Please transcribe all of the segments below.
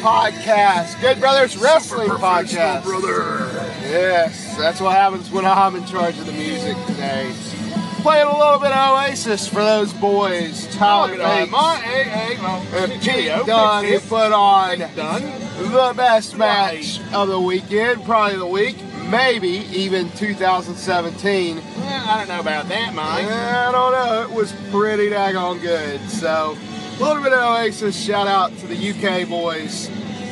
Podcast. Good Brothers Wrestling Podcast. brother. Yes, that's what happens when I'm in charge of the music today. Playing a little bit of Oasis for those boys. Tyler Bates hey, hey, well, and Pete Dunne who put on the best match of the weekend, probably the week, maybe even 2017. Well, I don't know about that, Mike. I don't know. It was pretty daggone good. So, little bit of Oasis. Shout out to the UK boys,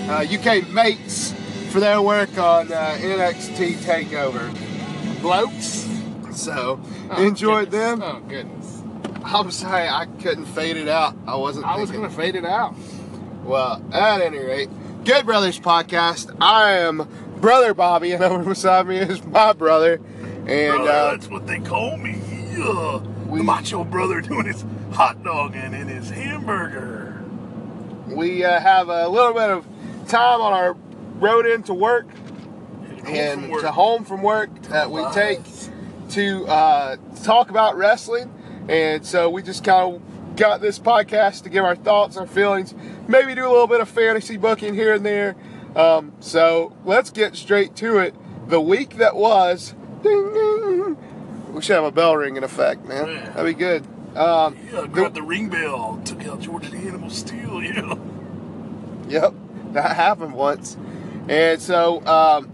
uh, UK mates, for their work on uh, NXT Takeover. Blokes. So, Oh, enjoyed goodness. them. Oh, goodness. I'm sorry I couldn't fade it out. I wasn't. I was going to fade it out. Well, at any rate, Good Brothers Podcast. I am Brother Bobby, and over beside me is my brother. And Brother, uh, that's what they call me. Yeah. We- the macho brother doing his hot dog and, in his hamburger. we uh, have a little bit of time on our road into work and work. to home from work that we take to uh, talk about wrestling. And so we just kind of got this podcast to give our thoughts, our feelings, maybe do a little bit of fantasy booking here and there. Um, so let's get straight to it. The week that was, ding, ding. we should have a bell ringing effect, man. Yeah. That'd be good. Um, Yeah, grabbed the ring bell, took out George the Animal Steele, yeah. Yep, that happened once. And so, um,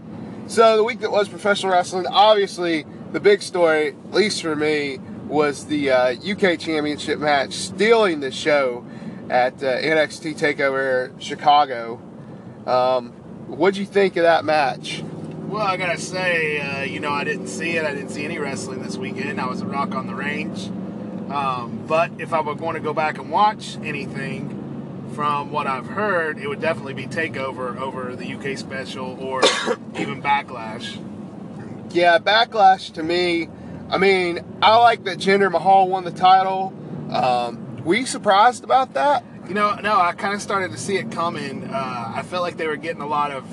so the week that was professional wrestling, obviously the big story, at least for me, was the uh, UK Championship match, stealing the show at uh, NXT Takeover Chicago. Um, what'd you think of that match? Well, I gotta say, uh, you know, I didn't see it. I didn't see any wrestling this weekend. I was at Rock on the Range. Um, but if I were going to go back and watch anything, from what I've heard, it would definitely be Takeover over the UK special or even Backlash. Yeah, Backlash to me, I mean, I like that Jinder Mahal won the title. Um, were you surprised about that? You know, no, I kind of started to see it coming. Uh, I felt like they were getting a lot of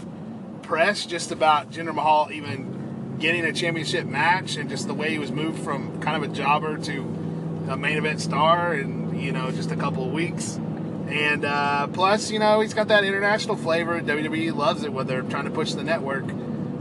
press just about Jinder Mahal even getting a championship match and just the way he was moved from kind of a jobber to a main event star in, you know, just a couple of weeks. And uh, plus, you know, he's got that international flavor. WWE loves it when they're trying to push the network.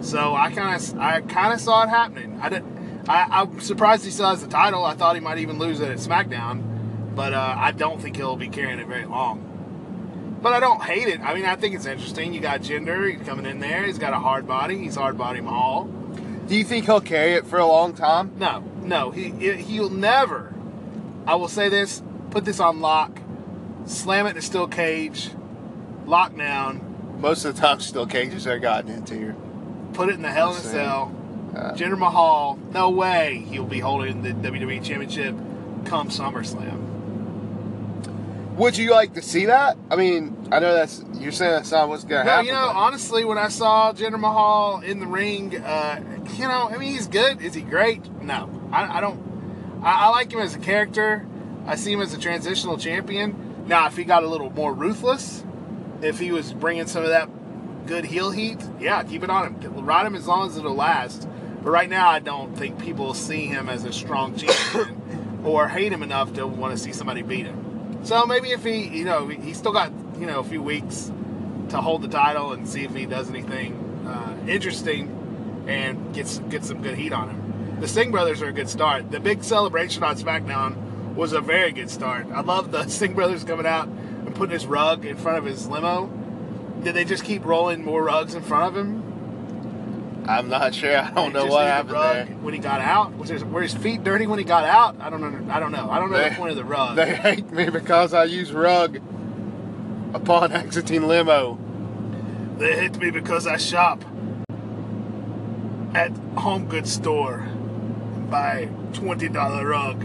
So I kind of, I kind of saw it happening. I didn't. I, I'm surprised he still has the title. I thought he might even lose it at SmackDown, but uh, I don't think he'll be carrying it very long. But I don't hate it. I mean, I think it's interesting. You got Jinder he's coming in there. He's got a hard body. He's hard body Mahal. Do you think he'll carry it for a long time? No, no, he he'll never. I will say this: put this on lock, slam it in a steel cage, lock down, Most of the time, still cages are gotten into here. put it in the Hell in a Cell. Uh, Jinder Mahal, no way he'll be holding the WWE Championship come SummerSlam. Would you like to see that? I mean, I know that's you're saying that's not what's gonna No, happen. you know, but- honestly, when I saw Jinder Mahal in the ring, uh, you know, I mean, he's good. Is he great? No, I, I don't. I, I like him as a character. I see him as a transitional champion. Now, if he got a little more ruthless, if he was bringing some of that good heel heat, yeah, keep it on him. Ride him as long as it'll last. But right now, I don't think people see him as a strong champion or hate him enough to want to see somebody beat him. So maybe if he, you know, he's still got, you know, a few weeks to hold the title and see if he does anything uh, interesting and gets get some good heat on him. The Singh brothers are a good start. The big celebration on SmackDown was a very good start. I love the Singh brothers coming out and putting his rug in front of his limo. Did they just keep rolling more rugs in front of him? I'm not sure. I don't know what happened there. when he got out. Was his, were his feet dirty when he got out? I don't know. I don't know. I don't know They- the point of the rug. They hate me because I use rug upon exiting limo. They hate me because I shop at Home Goods store twenty dollar rug.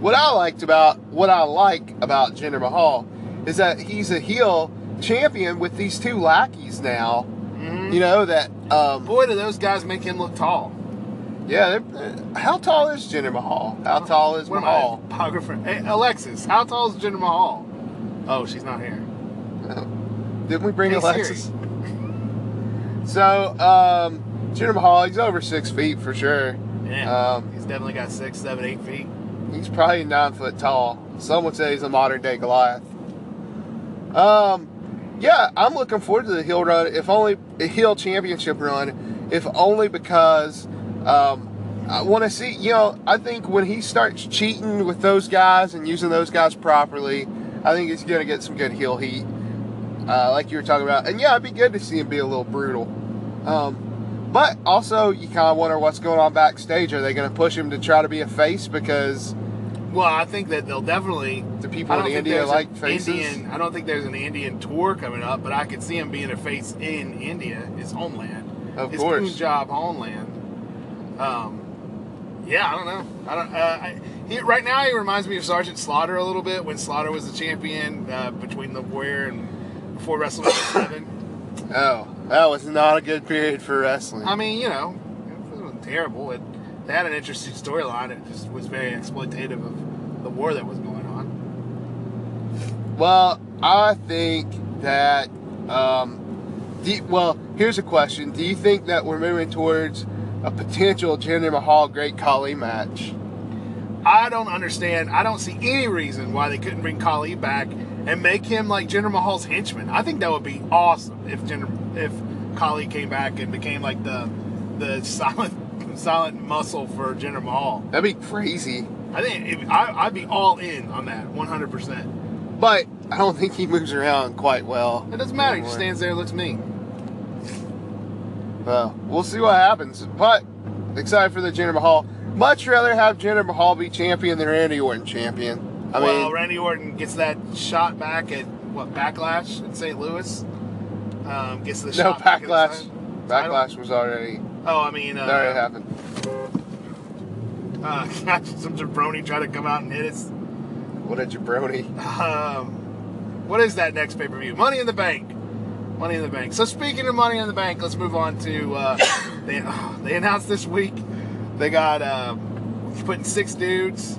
What I liked about what I like about Jinder Mahal is that he's a heel champion with these two lackeys now. Mhm. You know that. Um, Boy, do those guys make him look tall. yeah. they're- they're- How tall is Jinder Mahal? How tall is What Mahal? I. Hey, Alexa, how tall is Jinder Mahal? Oh, she's not here. Didn't we bring Hey, Alexa? Siri. So, um, Jinder Mahal, he's over six feet for sure. Yeah, Um, he's definitely got six, seven, eight feet. He's probably nine foot tall. Some would say he's a modern day Goliath. Um, yeah, I'm looking forward to the heel run, if only a heel championship run, if only because um, I want to see. You know, I think when he starts cheating with those guys and using those guys properly, I think he's gonna get some good heel heat, uh, like you were talking about. And yeah, it'd be good to see him be a little brutal. Um, but also, you kind of wonder what's going on backstage. Are they going to push him to try to be a face because Well, I think that they'll definitely. the people in India like faces? Indian. I don't think there's an Indian tour coming up, but I could see him being a face in India, his homeland, Of his course. Punjab homeland. Um, yeah, I don't know. I don't. Uh, I, he, right now, he reminds me of Sergeant Slaughter a little bit when Slaughter was the champion uh, between the Warrior and before WrestleMania Seven. Oh, that was not a good period for wrestling. I mean, you know, it wasn't terrible. It, they had an interesting storyline. It just was very exploitative of the war that was going on. Well, I think that. Um, you- well, here's a question: Do you think that we're moving towards a potential Jinder Mahal Great Khali match? I don't understand. I don't see any reason why they couldn't bring Khali back and make him like Jinder Mahal's henchman. I think that would be awesome if Jinder, if Khali came back and became like the the silent silent muscle for Jinder Mahal. That'd be crazy. I think if, I, I'd be all in on that, 100. percent But I don't think he moves around quite well. It doesn't matter. He just stands there, and looks mean. Well, we'll see what happens. But excited for the Jinder Mahal. Much rather have Jinder Mahal be champion than Randy Orton champion. I well, mean, Randy Orton gets that shot back at what Backlash in St. Louis. Um, gets the no backlash. Backlash was already Oh, I mean, uh, that already happened. uh, some jabroni try to come out and hit us. What a jabroni. Um, what is that next pay per view? Money in the Bank. Money in the Bank. So speaking of Money in the Bank, let's move on to uh, they, they announced this week they got um, putting six dudes.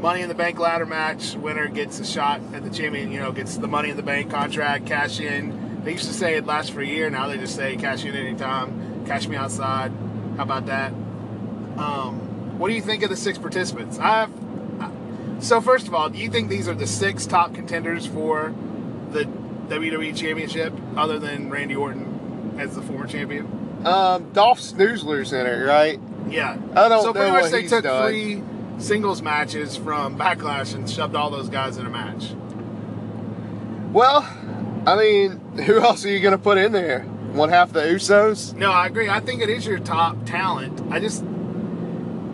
Money in the Bank ladder match. Winner gets a shot at the champion. You know, gets the Money in the Bank contract, cash in. They used to say it lasts for a year. Now they just say cash in anytime. Cash me outside. How about that? Um, what do you think of the six participants? I've so first of all, do you think these are the six top contenders for the WWE Championship, other than Randy Orton as the former champion? Um, Dolph Snoozler's in it, right? Yeah. I don't so pretty much they took done. three singles matches from Backlash and shoved all those guys in a match. Well, I mean, who else are you going to put in there? One half the Usos? No, I agree. I think it is your top talent. I just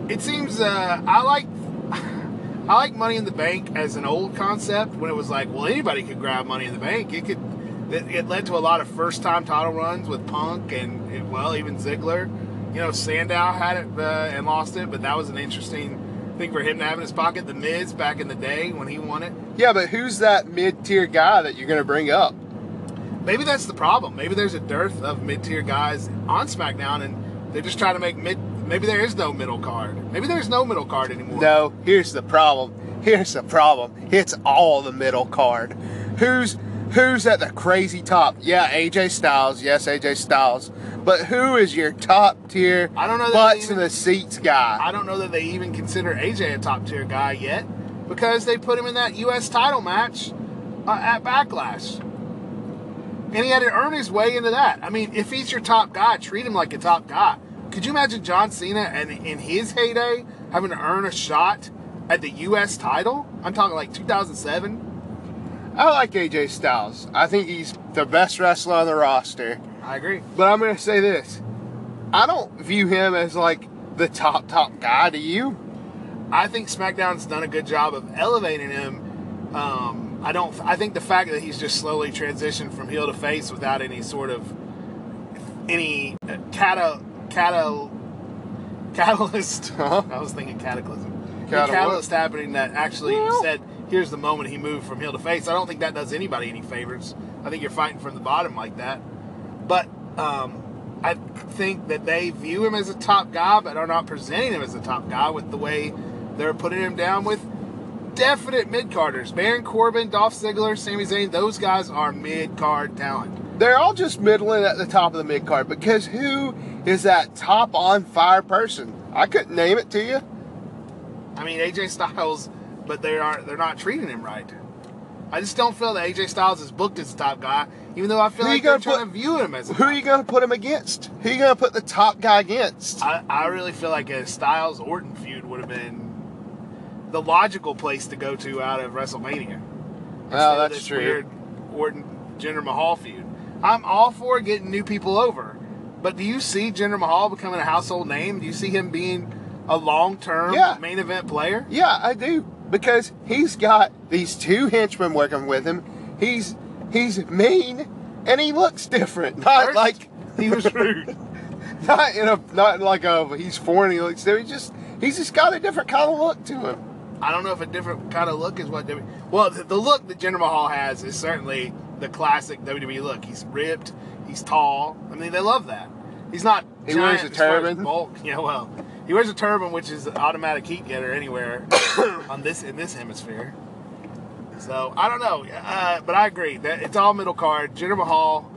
it seems uh, I like I like Money in the Bank as an old concept when it was like, well, anybody could grab Money in the Bank. It could. It, it led to a lot of first-time title runs with Punk and, and, well, even Ziggler. You know, Sandow had it uh, and lost it, but that was an interesting thing for him to have in his pocket. The Miz back in the day when he won it. Yeah, but who's that mid tier guy that you're going to bring up? Maybe that's the problem. Maybe there's a dearth of mid-tier guys on SmackDown, and they're just trying to make mid. Maybe there is no middle card. Maybe there's no middle card anymore. No, here's the problem. Here's the problem. It's all the middle card. Who's who's at the crazy top? Yeah, AJ Styles. Yes, AJ Styles. But who is your top tier I don't know butts they in the seats guy? I don't know that they even consider AJ a top tier guy yet because they put him in that U.S. title match uh, at Backlash. And he had to earn his way into that. I mean, if he's your top guy, treat him like a top guy. Could you imagine John Cena and in his heyday having to earn a shot at the U.S. title? I'm talking like 2007. I like AJ Styles. I think he's the best wrestler on the roster. I agree. But I'm going to say this. I don't view him as like the top top guy. Do you? I think SmackDown's done a good job of elevating him. Um, I don't. I think the fact that he's just slowly transitioned from heel to face without any sort of any uh, cata cata catalyst. Uh-huh. I was thinking cataclysm. Any Cata what? catalyst happening that actually Well- said, "Here's the moment he moved from heel to face." I don't think that does anybody any favors. I think you're fighting from the bottom like that. But um, I think that they view him as a top guy, but are not presenting him as a top guy with the way they're putting him down with definite mid carders. Baron Corbin, Dolph Ziggler, Sami Zayn, those guys are mid card talent. They're all just middling at the top of the mid card because who is that top on fire person? I couldn't name it to you. I mean AJ Styles, but they are they're not treating him right. I just don't feel that AJ Styles is booked as the top guy, even though I feel Who like they're gonna trying put- to view him as. A Who are you going to put him against? Who are you going to put the top guy against? I, I really feel like a Styles Orton feud would have been the logical place to go to out of WrestleMania. Oh, that's this true. Weird Orton Jinder Mahal feud. I'm all for getting new people over, but do you see Jinder Mahal becoming a household name? Do you see him being a long term Yeah. main event player? Yeah, I do because he's got these two henchmen working with him. He's he's mean and he looks different. Not First, like he was rude. not in a not like a he's foreign. He looks different. He just he's just got a different kind of look to him. I don't know if a different kind of look is what WWE. Well, the, the look that Jinder Mahal has is certainly the classic WWE look. He's ripped. He's tall. I mean, they love that. He's not. He giant wears a as far as turban. Bulk. Yeah, well, he wears a turban, which is an automatic heat getter anywhere on this in this hemisphere. So I don't know, uh, but I agree that it's all middle card. Jinder Mahal.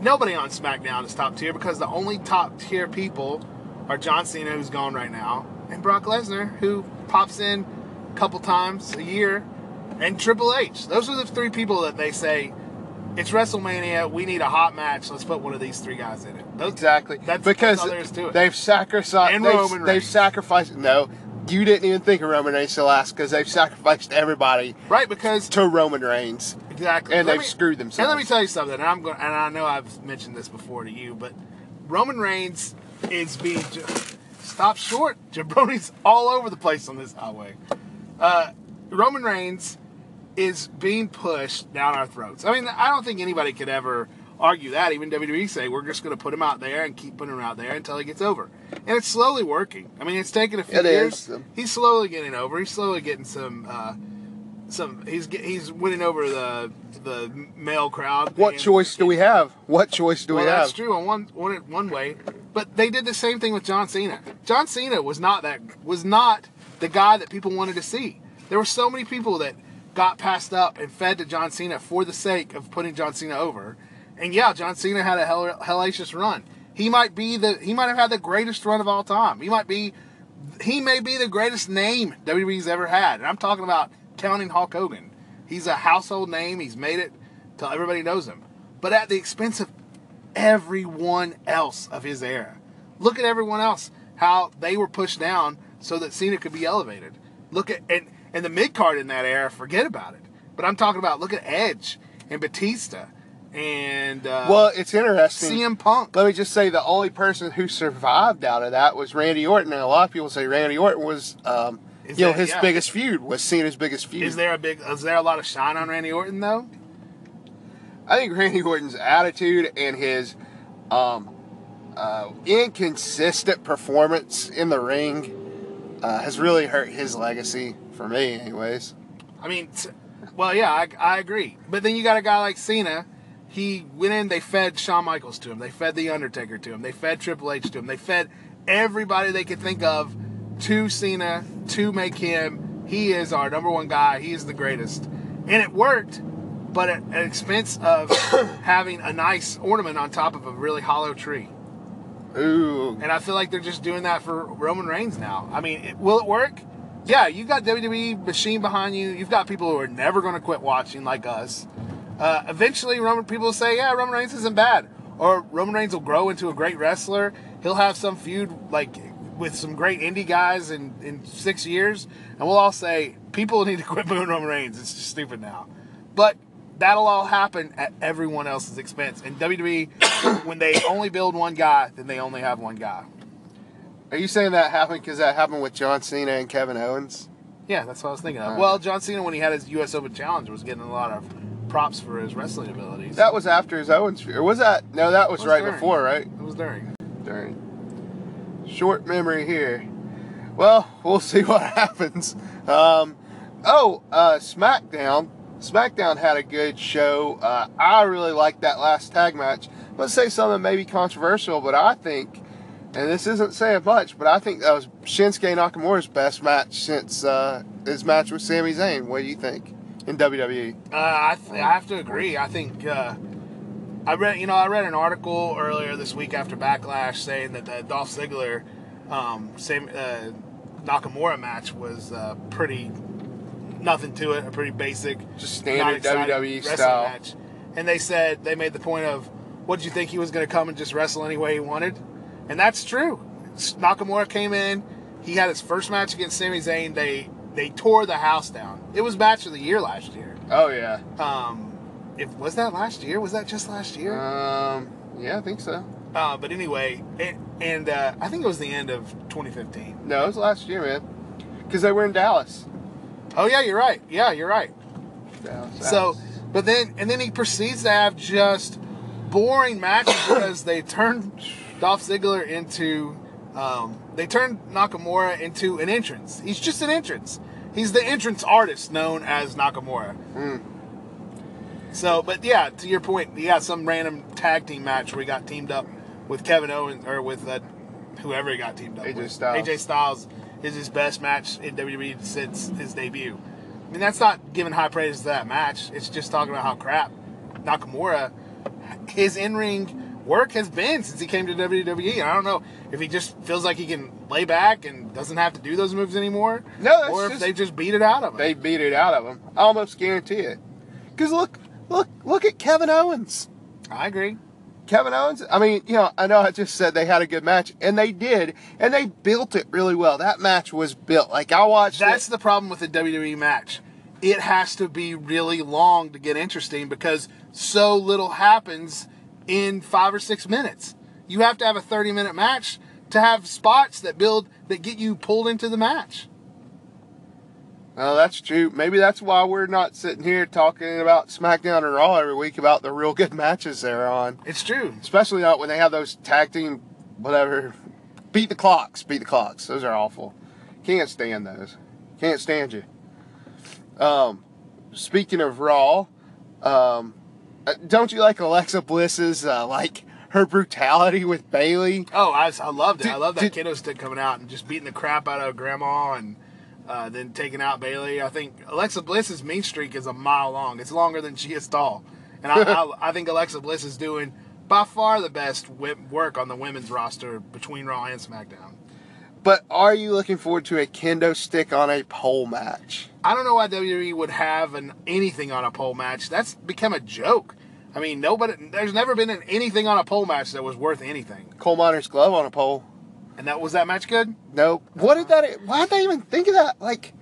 Nobody on SmackDown is top tier because the only top tier people are John Cena, who's gone right now, and Brock Lesnar, who pops in a couple times a year, and Triple H. Those are the three people that they say it's WrestleMania. We need a hot match. Let's put one of these three guys in it. Those, Exactly. That's because that's all there is to it. they've sacrificed. And they've, Roman they've sacrificed. No, you didn't even think of Roman Reigns to last because they've sacrificed everybody right because to Roman Reigns. Exactly. And Let they've me- screwed themselves. And let me tell you something. And I'm going. And I know I've mentioned this before to you, but Roman Reigns is being ju- stop short. Jabroni's all over the place on this highway. Uh, Roman Reigns is being pushed down our throats. I mean, I don't think anybody could ever argue that. Even WWE say we're just going to put him out there and keep putting him out there until he gets over. And it's slowly working. I mean, it's taken a few It years. is. He's slowly getting over. He's slowly getting some. Uh, some he's he's winning over the the male crowd. What And- choice do we have? What choice do well, we have? that's true on one, one one way, but they did the same thing with John Cena. John Cena was not that was not the guy that people wanted to see. There were so many people that got passed up and fed to John Cena for the sake of putting John Cena over. And yeah, John Cena had a hell, hellacious run. He might be the he might have had the greatest run of all time. He might be he may be the greatest name WWE's ever had. And I'm talking about counting Hulk Hogan. He's a household name. He's made it till everybody knows him. But at the expense of everyone else of his era. Look at everyone else, how they were pushed down so that Cena could be elevated. Look at and and the mid card in that era, forget about it. But I'm talking about look at Edge and Batista and uh, Well, it's interesting. CM Punk. Let me just say the only person who survived out of that was Randy Orton, and a lot of people say Randy Orton was, um, you know, his yeah. biggest feud was Cena's biggest feud. Is there a big? Is there a lot of shine on Randy Orton though? I think Randy Orton's attitude and his um, uh, inconsistent performance in the ring uh, has really hurt his legacy for me, anyways. I mean, t- well, yeah, I, I agree. But then you got a guy like Cena. He went in. They fed Shawn Michaels to him. They fed the Undertaker to him. They fed Triple H to him. They fed everybody they could think of to Cena to make him. He is our number one guy. He is the greatest, and it worked. But at, at expense of having a nice ornament on top of a really hollow tree. Ooh, And I feel like they're just doing that for Roman Reigns now. I mean, it, will it work? Yeah, you've got WWE machine behind you. You've got people who are never going to quit watching, like us. Uh, eventually, Roman people will say, "Yeah, Roman Reigns isn't bad," or Roman Reigns will grow into a great wrestler. He'll have some feud like with some great indie guys in in six years, and we'll all say, "People need to quit booing Roman Reigns. It's just stupid now." But that'll all happen at everyone else's expense. And WWE, when they only build one guy, then they only have one guy. Are you saying that happened because that happened with John Cena and Kevin Owens? Yeah, that's what I was thinking of. Well, John Cena, when he had his U.S. Open challenge, was getting a lot of props for his wrestling abilities. That was after his Owens feud. Or was that? No, that was, was right during. before, right? it was during. During. Short memory here. Well, we'll see what happens. Um, oh, uh, SmackDown. SmackDown had a good show. Uh, I really liked that last tag match. Let's say something maybe controversial, but I think, and this isn't saying much, but I think that was Shinsuke Nakamura's best match since uh, his match with Sami Zayn. What do you think in? WWE? Uh, I, th- I have to agree. I think uh, I read, you know, I read an article earlier this week after Backlash saying that the Dolph Ziggler, um, same uh, Nakamura match was uh, pretty nothing to it, a pretty basic, Just standard WWE style. match. And they said they made the point of, what did you think he was going to come and just wrestle any way he wanted? And that's true. Nakamura came in. He had his first match against Sami Zayn. They they tore the house down. It was match of the year last year. Oh yeah. Um, if was that last year? Was that just last year? Um. Yeah, I think so. Uh, but anyway, it, and uh, I think it was the end of 2015. No, it was last year, man. Because they were in Dallas. Oh yeah, you're right. Yeah, you're right. Dallas. So, Dallas. but then and then he proceeds to have just boring matches because they turned Dolph Ziggler into um, they turned Nakamura into an entrance. He's just an entrance. He's the entrance artist known as Nakamura. Mm. So, but yeah, to your point, yeah, some random tag team match where he got teamed up with Kevin Owens or with uh, whoever he got teamed up AJ with. Styles. AJ Styles is his best match in WWE since his debut. I mean, that's not giving high praise to that match. It's just talking about how crap Nakamura, his in ring work has been since he came to WWE. And I don't know if he just feels like he can lay back and doesn't have to do those moves anymore. No, that's or if just- they just beat it out of him. they beat it out of him. I almost guarantee it. Because look, look, look at Kevin Owens. I agree. Kevin Owens. I mean, you know, I know I just said they had a good match, and they did, and they built it really well. That match was built. Like I watched. That's it. the problem with the WWE match. It has to be really long to get interesting because so little happens in five or six minutes. You have to have a 30 minute match to have spots that build that get you pulled into the match. Well, that's true. Maybe that's why we're not sitting here talking about SmackDown or Raw every week about the real good matches they're on. It's true. Especially not when they have those tag team, whatever. Beat the clocks. Beat the clocks. Those are awful. Can't stand those. Can't stand you. Um, speaking of Raw, um, uh, don't you like Alexa Bliss's uh, like her brutality with Bayley? Oh, I, I loved it. Did- I love that did- kendo stick coming out and just beating the crap out of Grandma and uh, then taking out Bayley. I think Alexa Bliss's mean streak is a mile long. It's longer than she is tall, and I, I, I think Alexa Bliss is doing by far the best work on the women's roster between Raw and SmackDown. But are you looking forward to a kendo stick on a pole match? I don't know why WWE would have an anything on a pole match. That's become a joke. I mean, nobody. There's never been an anything on a pole match that was worth anything. Coal miner's glove on a pole? And that was that match good? Nope. What did that? Why did they even think of that? Like,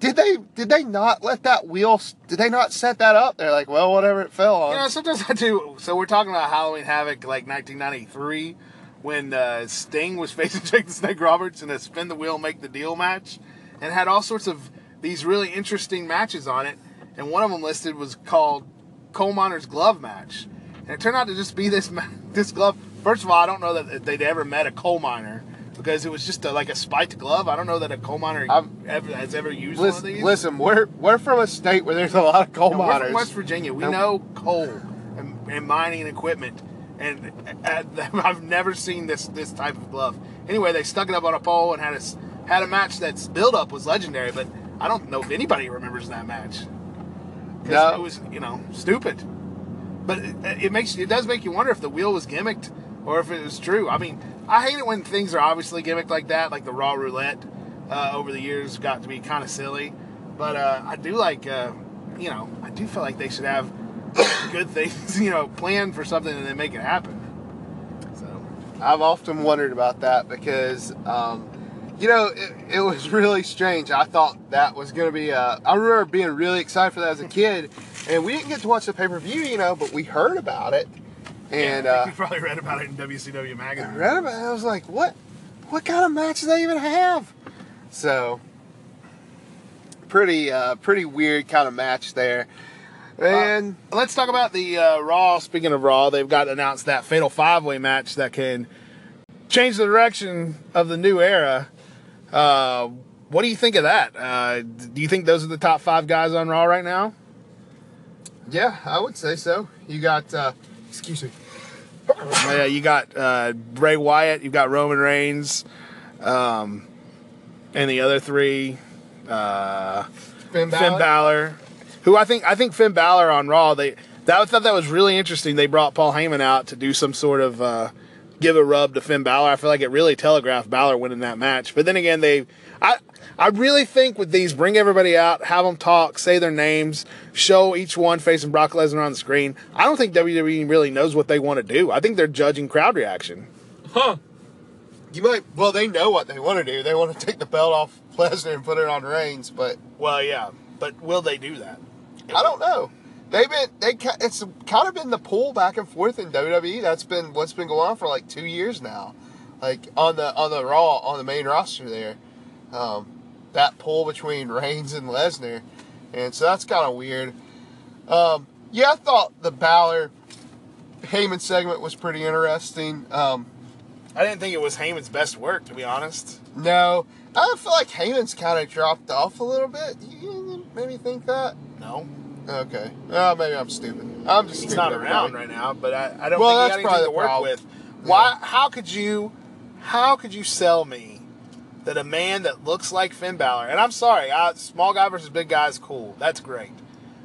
did they did they not let that wheel? Did they not set that up? They're like, well, whatever it fell on. You know, sometimes I do. So we're talking about Halloween Havoc, like 1993, when uh, Sting was facing Jake the Snake Roberts in a spin the wheel, make the deal match, and had all sorts of these really interesting matches on it. And one of them listed was called Coal Miner's Glove Match, and it turned out to just be this this glove. First of all, I don't know that they'd ever met a coal miner because it was just a, like a spiked glove. I don't know that a coal miner ever, has ever used one of listen, these. listen, we're we're from a state where there's a lot of coal we're miners. from West Virginia. We And- know coal and, and mining equipment, and I've never seen this this type of glove. Anyway, they stuck it up on a pole and had a had a match that's build up was legendary, but I don't know if anybody remembers that match. No. it was you know stupid. But it, it makes it does make you wonder if the wheel was gimmicked or if it was true. I mean, I hate it when things are obviously gimmicked like that, like the Raw Roulette. Uh, over the years, got to be kind of silly, but uh, I do like, uh, you know, I do feel like they should have good things, you know, plan for something and then make it happen. So I've often wondered about that because, um, you know, it, it was really strange. I thought that was going to be. Uh, I remember being really excited for that as a kid, and we didn't get to watch the pay per view, you know, but we heard about it, and yeah, I uh, probably read about it in WCW I magazine. read about it. I was like, what? What kind of match do they even have? So, pretty, uh, pretty weird kind of match there. And Let's talk about the uh, Raw. Speaking of Raw, they've got announced that Fatal Five Way match that can change the direction of the new era. Uh, what do you think of that? Uh, do you think those are the top five guys on Raw right now? yeah, I would say so. You got, uh, excuse me. yeah, you got uh, Bray Wyatt, you've got Roman Reigns, um, and the other three, uh, Finn Finn Balor, who I think I think Finn Balor on Raw. They that I thought that was really interesting. They brought Paul Heyman out to do some sort of uh, give a rub to Finn Balor. I feel like it really telegraphed Balor winning that match. But then again, they I I really think with these, bring everybody out, have them talk, say their names, show each one facing Brock Lesnar on the screen. I don't think WWE really knows what they want to do. I think they're judging crowd reaction. Huh. You might. Well, they know what they want to do. They want to take the belt off Lesnar and put it on Reigns, but Well, yeah, but will they do that? I don't know. They've been they. It's kind of been the pull back and forth in WWE. That's been what's been going on for like two years now. Like on the on the Raw on the main roster there, um, that pull between Reigns and Lesnar, and so that's kind of weird. Um, yeah, I thought the Balor Heyman segment was pretty interesting. Um, I didn't think it was Heyman's best work, to be honest. no, I feel like Heyman's kind of dropped off a little bit. You maybe think that? No, Okay. Oh, maybe I'm stupid. I'm just he's not around right now. But I, I don't Well, think that's he got probably anything to work problem. with. Why? How could you? How could you sell me that a man that looks like Finn Balor? And I'm sorry, I, small guy versus big guy is cool. That's great.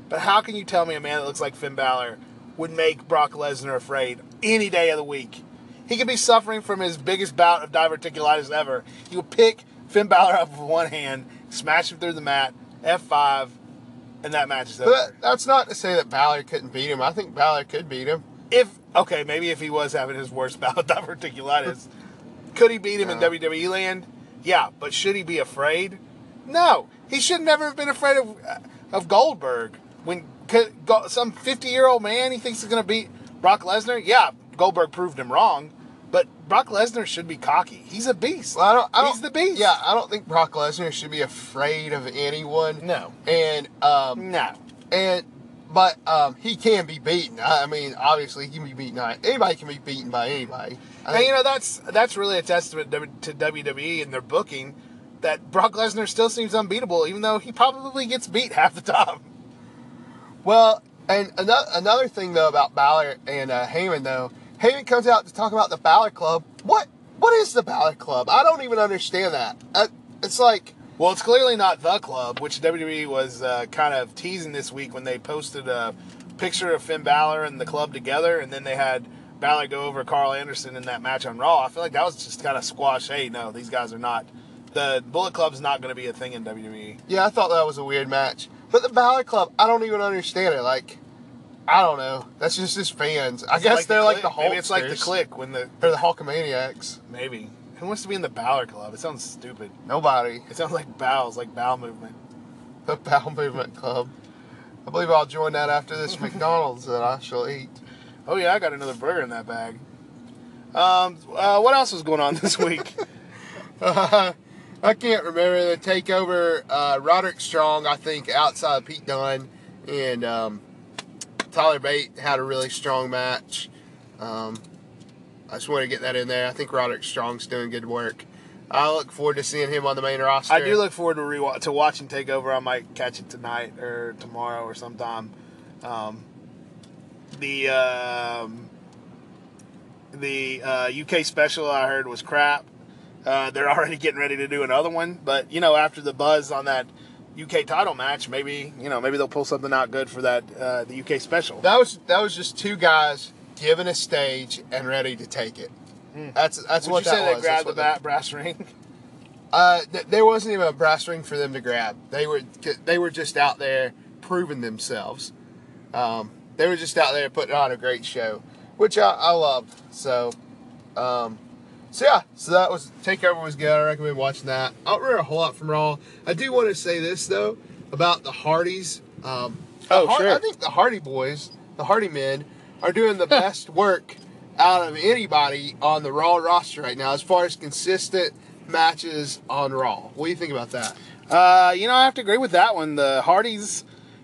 But how can you tell me a man that looks like Finn Balor would make Brock Lesnar afraid any day of the week? He could be suffering from his biggest bout of diverticulitis ever. He would pick Finn Balor up with one hand, smash him through the mat, F5, and that match is over. That's not to say that Balor couldn't beat him. I think Balor could beat him. if okay, maybe if he was having his worst bout of diverticulitis, could he beat him in WWE land? Yeah, but should he be afraid? No, he should never have been afraid of uh, of Goldberg. When some fifty year old man he thinks is going to beat Brock Lesnar, yeah, Goldberg proved him wrong. But Brock Lesnar should be cocky. He's a beast. Well, I don't. I He's don't, the beast. Yeah, I don't think Brock Lesnar should be afraid of anyone. No. And um No. and but um he can be beaten. I I mean, obviously he can be beaten. by- Anybody can be beaten by anybody. I And you know that's that's really a testament to to WWE and their booking that Brock Lesnar still seems unbeatable, even though he probably gets beat half the time. Well, and another another thing though about Balor and uh, Heyman though, Heyman comes out to talk about the Balor Club. What what is the Balor Club? I don't even understand that. Uh, it's like Well, it's clearly not the club, which WWE was uh, kind of teasing this week when they posted a picture of Finn Balor and the club together, and then they had Balor go over Karl Anderson in that match on Raw. I feel like that was just kind of squash. Hey, no, these guys are not. The Bullet Club's not going to be a thing in. WWE. yeah, I thought that was a weird match. But the Balor Club, I don't even understand it. Like, I don't know. That's just his fans. I guess they're like the Clique? Maybe it's like the click when the or the Hulkamaniacs. maybe. Who wants to be in the Balor Club? It sounds stupid. Nobody. It sounds like bowels, like bowel movement. The Bowel Movement Club. I believe I'll join that after this McDonald's that I shall eat. Oh yeah, I got another burger in that bag. Um, uh, what else was going on this week? Uh, I can't remember the takeover. Uh, Roderick Strong, I think, outside of Pete Dunne and um, Tyler Bate had a really strong match. Um, I just want to get that in there. I think Roderick Strong's doing good work. I look forward to seeing him on the main roster. I do look forward to re- to watching Takeover. I might catch it tonight or tomorrow or sometime. Um, the um, the uh, UK special I heard was crap. Uh, they're already getting ready to do another one, but you know, after the buzz on that UK title match, maybe you know, maybe they'll pull something out good for that uh, the UK special. That was that was just two guys given a stage and ready to take it. That's that's Would what you that say they was. That's grabbed the bat brass ring? Uh, th- there wasn't even a brass ring for them to grab. They were they were just out there proving themselves. Um, they were just out there putting on a great show, which I, I loved. So, um, so yeah, so that was Takeover was good. I recommend watching that. I don't remember a whole lot from Raw. I do want to say this though about the Hardys. Um, Oh, sure. I think the Hardy Boys, the Hardy Men, are doing the best work out of anybody on the Raw roster right now as far as consistent matches on Raw. What do you think about that? Uh, you know, I have to agree with that one. The Hardys,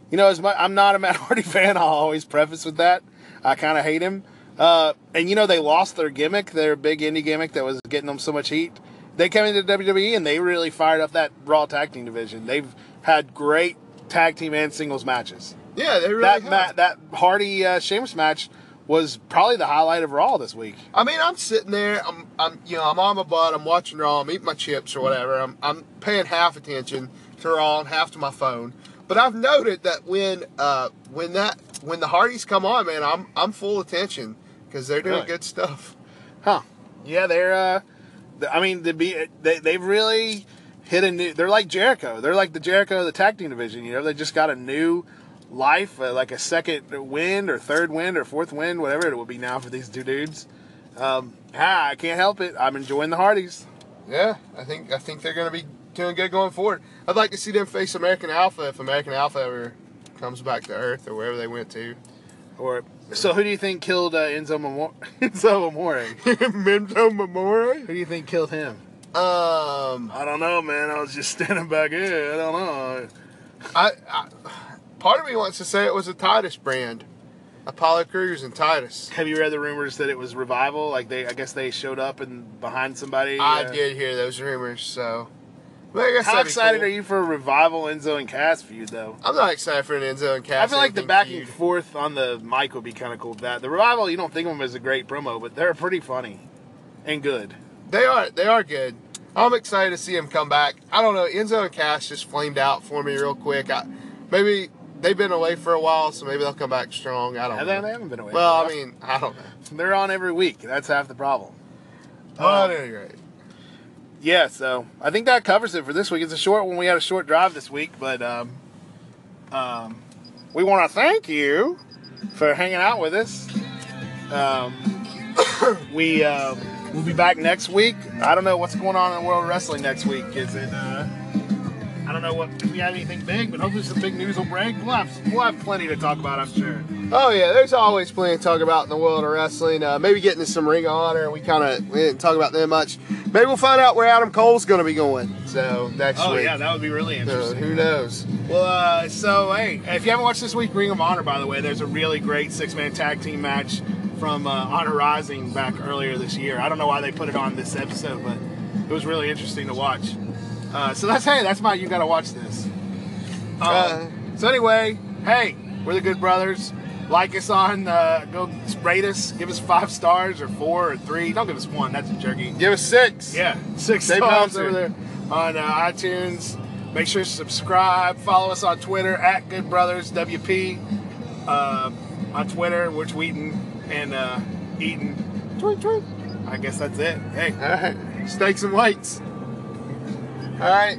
you know, as much, I'm not a Matt Hardy fan. I'll always preface with that. I kind of hate him. Uh, and you know, they lost their gimmick, their big indie gimmick that was getting them so much heat. They came into WWE and they really fired up that Raw tag team division. They've had great tag team and singles matches. Yeah, they really that have. ma- that Hardy uh, Sheamus match was probably the highlight of Raw this week. I mean, I'm sitting there. I'm, I'm, you know, I'm on my butt. I'm watching Raw. I'm eating my chips or whatever. I'm, I'm paying half attention to Raw and half to my phone. But I've noted that when, uh, when that, when the Hardys come on, man, I'm, I'm full attention because they're doing Really? good stuff. Huh. Yeah, they're. Uh, th- I mean, the be they they've really hit a new. They're like Jericho. They're like the Jericho of the tag team division. You know, they just got a new life, uh, like a second wind or third wind or fourth wind, whatever it will be now for these two dudes. Um, ah, I can't help it. I'm enjoying the Hardys. Yeah, I think I think they're going to be doing good going forward. I'd like to see them face American Alpha if American Alpha ever comes back to Earth or wherever they went to. Or so, who do you think killed uh, Enzo Amore? Enzo Amore. Memento Memore. Who do you think killed him? Um, I don't know, man. I was just standing back here. I don't know. I, I part of me wants to say it was a Titus brand, Apollo Crews and Titus. Have you read the rumors that it was revival? Like they, I guess they showed up and behind somebody. I uh, did hear those rumors, so. But I How excited cool. are you for a revival Enzo and Cass feud, though? I'm not excited for an Enzo and Cass. I feel like the back feud. and forth on the mic would be kind of cool. That the revival, you don't think of them as a great promo, but they're pretty funny and good. They are they are good. I'm excited to see him come back. I don't know. Enzo and Cass just flamed out for me real quick. I, maybe they've been away for a while, so maybe they'll come back strong. I don't Have know. they, they haven't been away. well, I mean, I don't know. they're on every week. That's half the problem. But Um, anyway, Yeah, so I think that covers it for this week. It's a short one. We had a short drive this week, but um, um, we want to thank you for hanging out with us. Um, we um, we'll be back next week. I don't know what's going on in the world of wrestling next week. Is it? Uh, I don't know what if we have anything big, but hopefully some big news will break. We'll have we'll have plenty to talk about, I'm sure. oh yeah, there's always plenty to talk about in the world of wrestling. Uh, maybe getting to some Ring of Honor. We kind of we didn't talk about them much. Maybe we'll find out where Adam Cole's going to be going. So next Oh week. yeah, that would be really interesting. who knows? Well, uh, so hey, if you haven't watched this week Ring of Honor, by the way, there's a really great six-man tag team match from uh, Honor Rising back earlier this year. I don't know why they put it on this episode, but it was really interesting to watch. Uh, so that's hey, that's my you got to watch this. Um, Uh. so anyway, hey, we're the Good Brothers. Like us on, uh, go rate us, give us five stars or four or three. Don't give us one, that's a jerky. Give us six. Yeah, six Stay stars over there on uh, iTunes. Make sure to subscribe. Follow us on Twitter at Good Brothers WP. Uh, on Twitter, we're tweeting and uh, eating. Tweet, tweet. I guess that's it. Hey, All right. Steaks and weights. All right.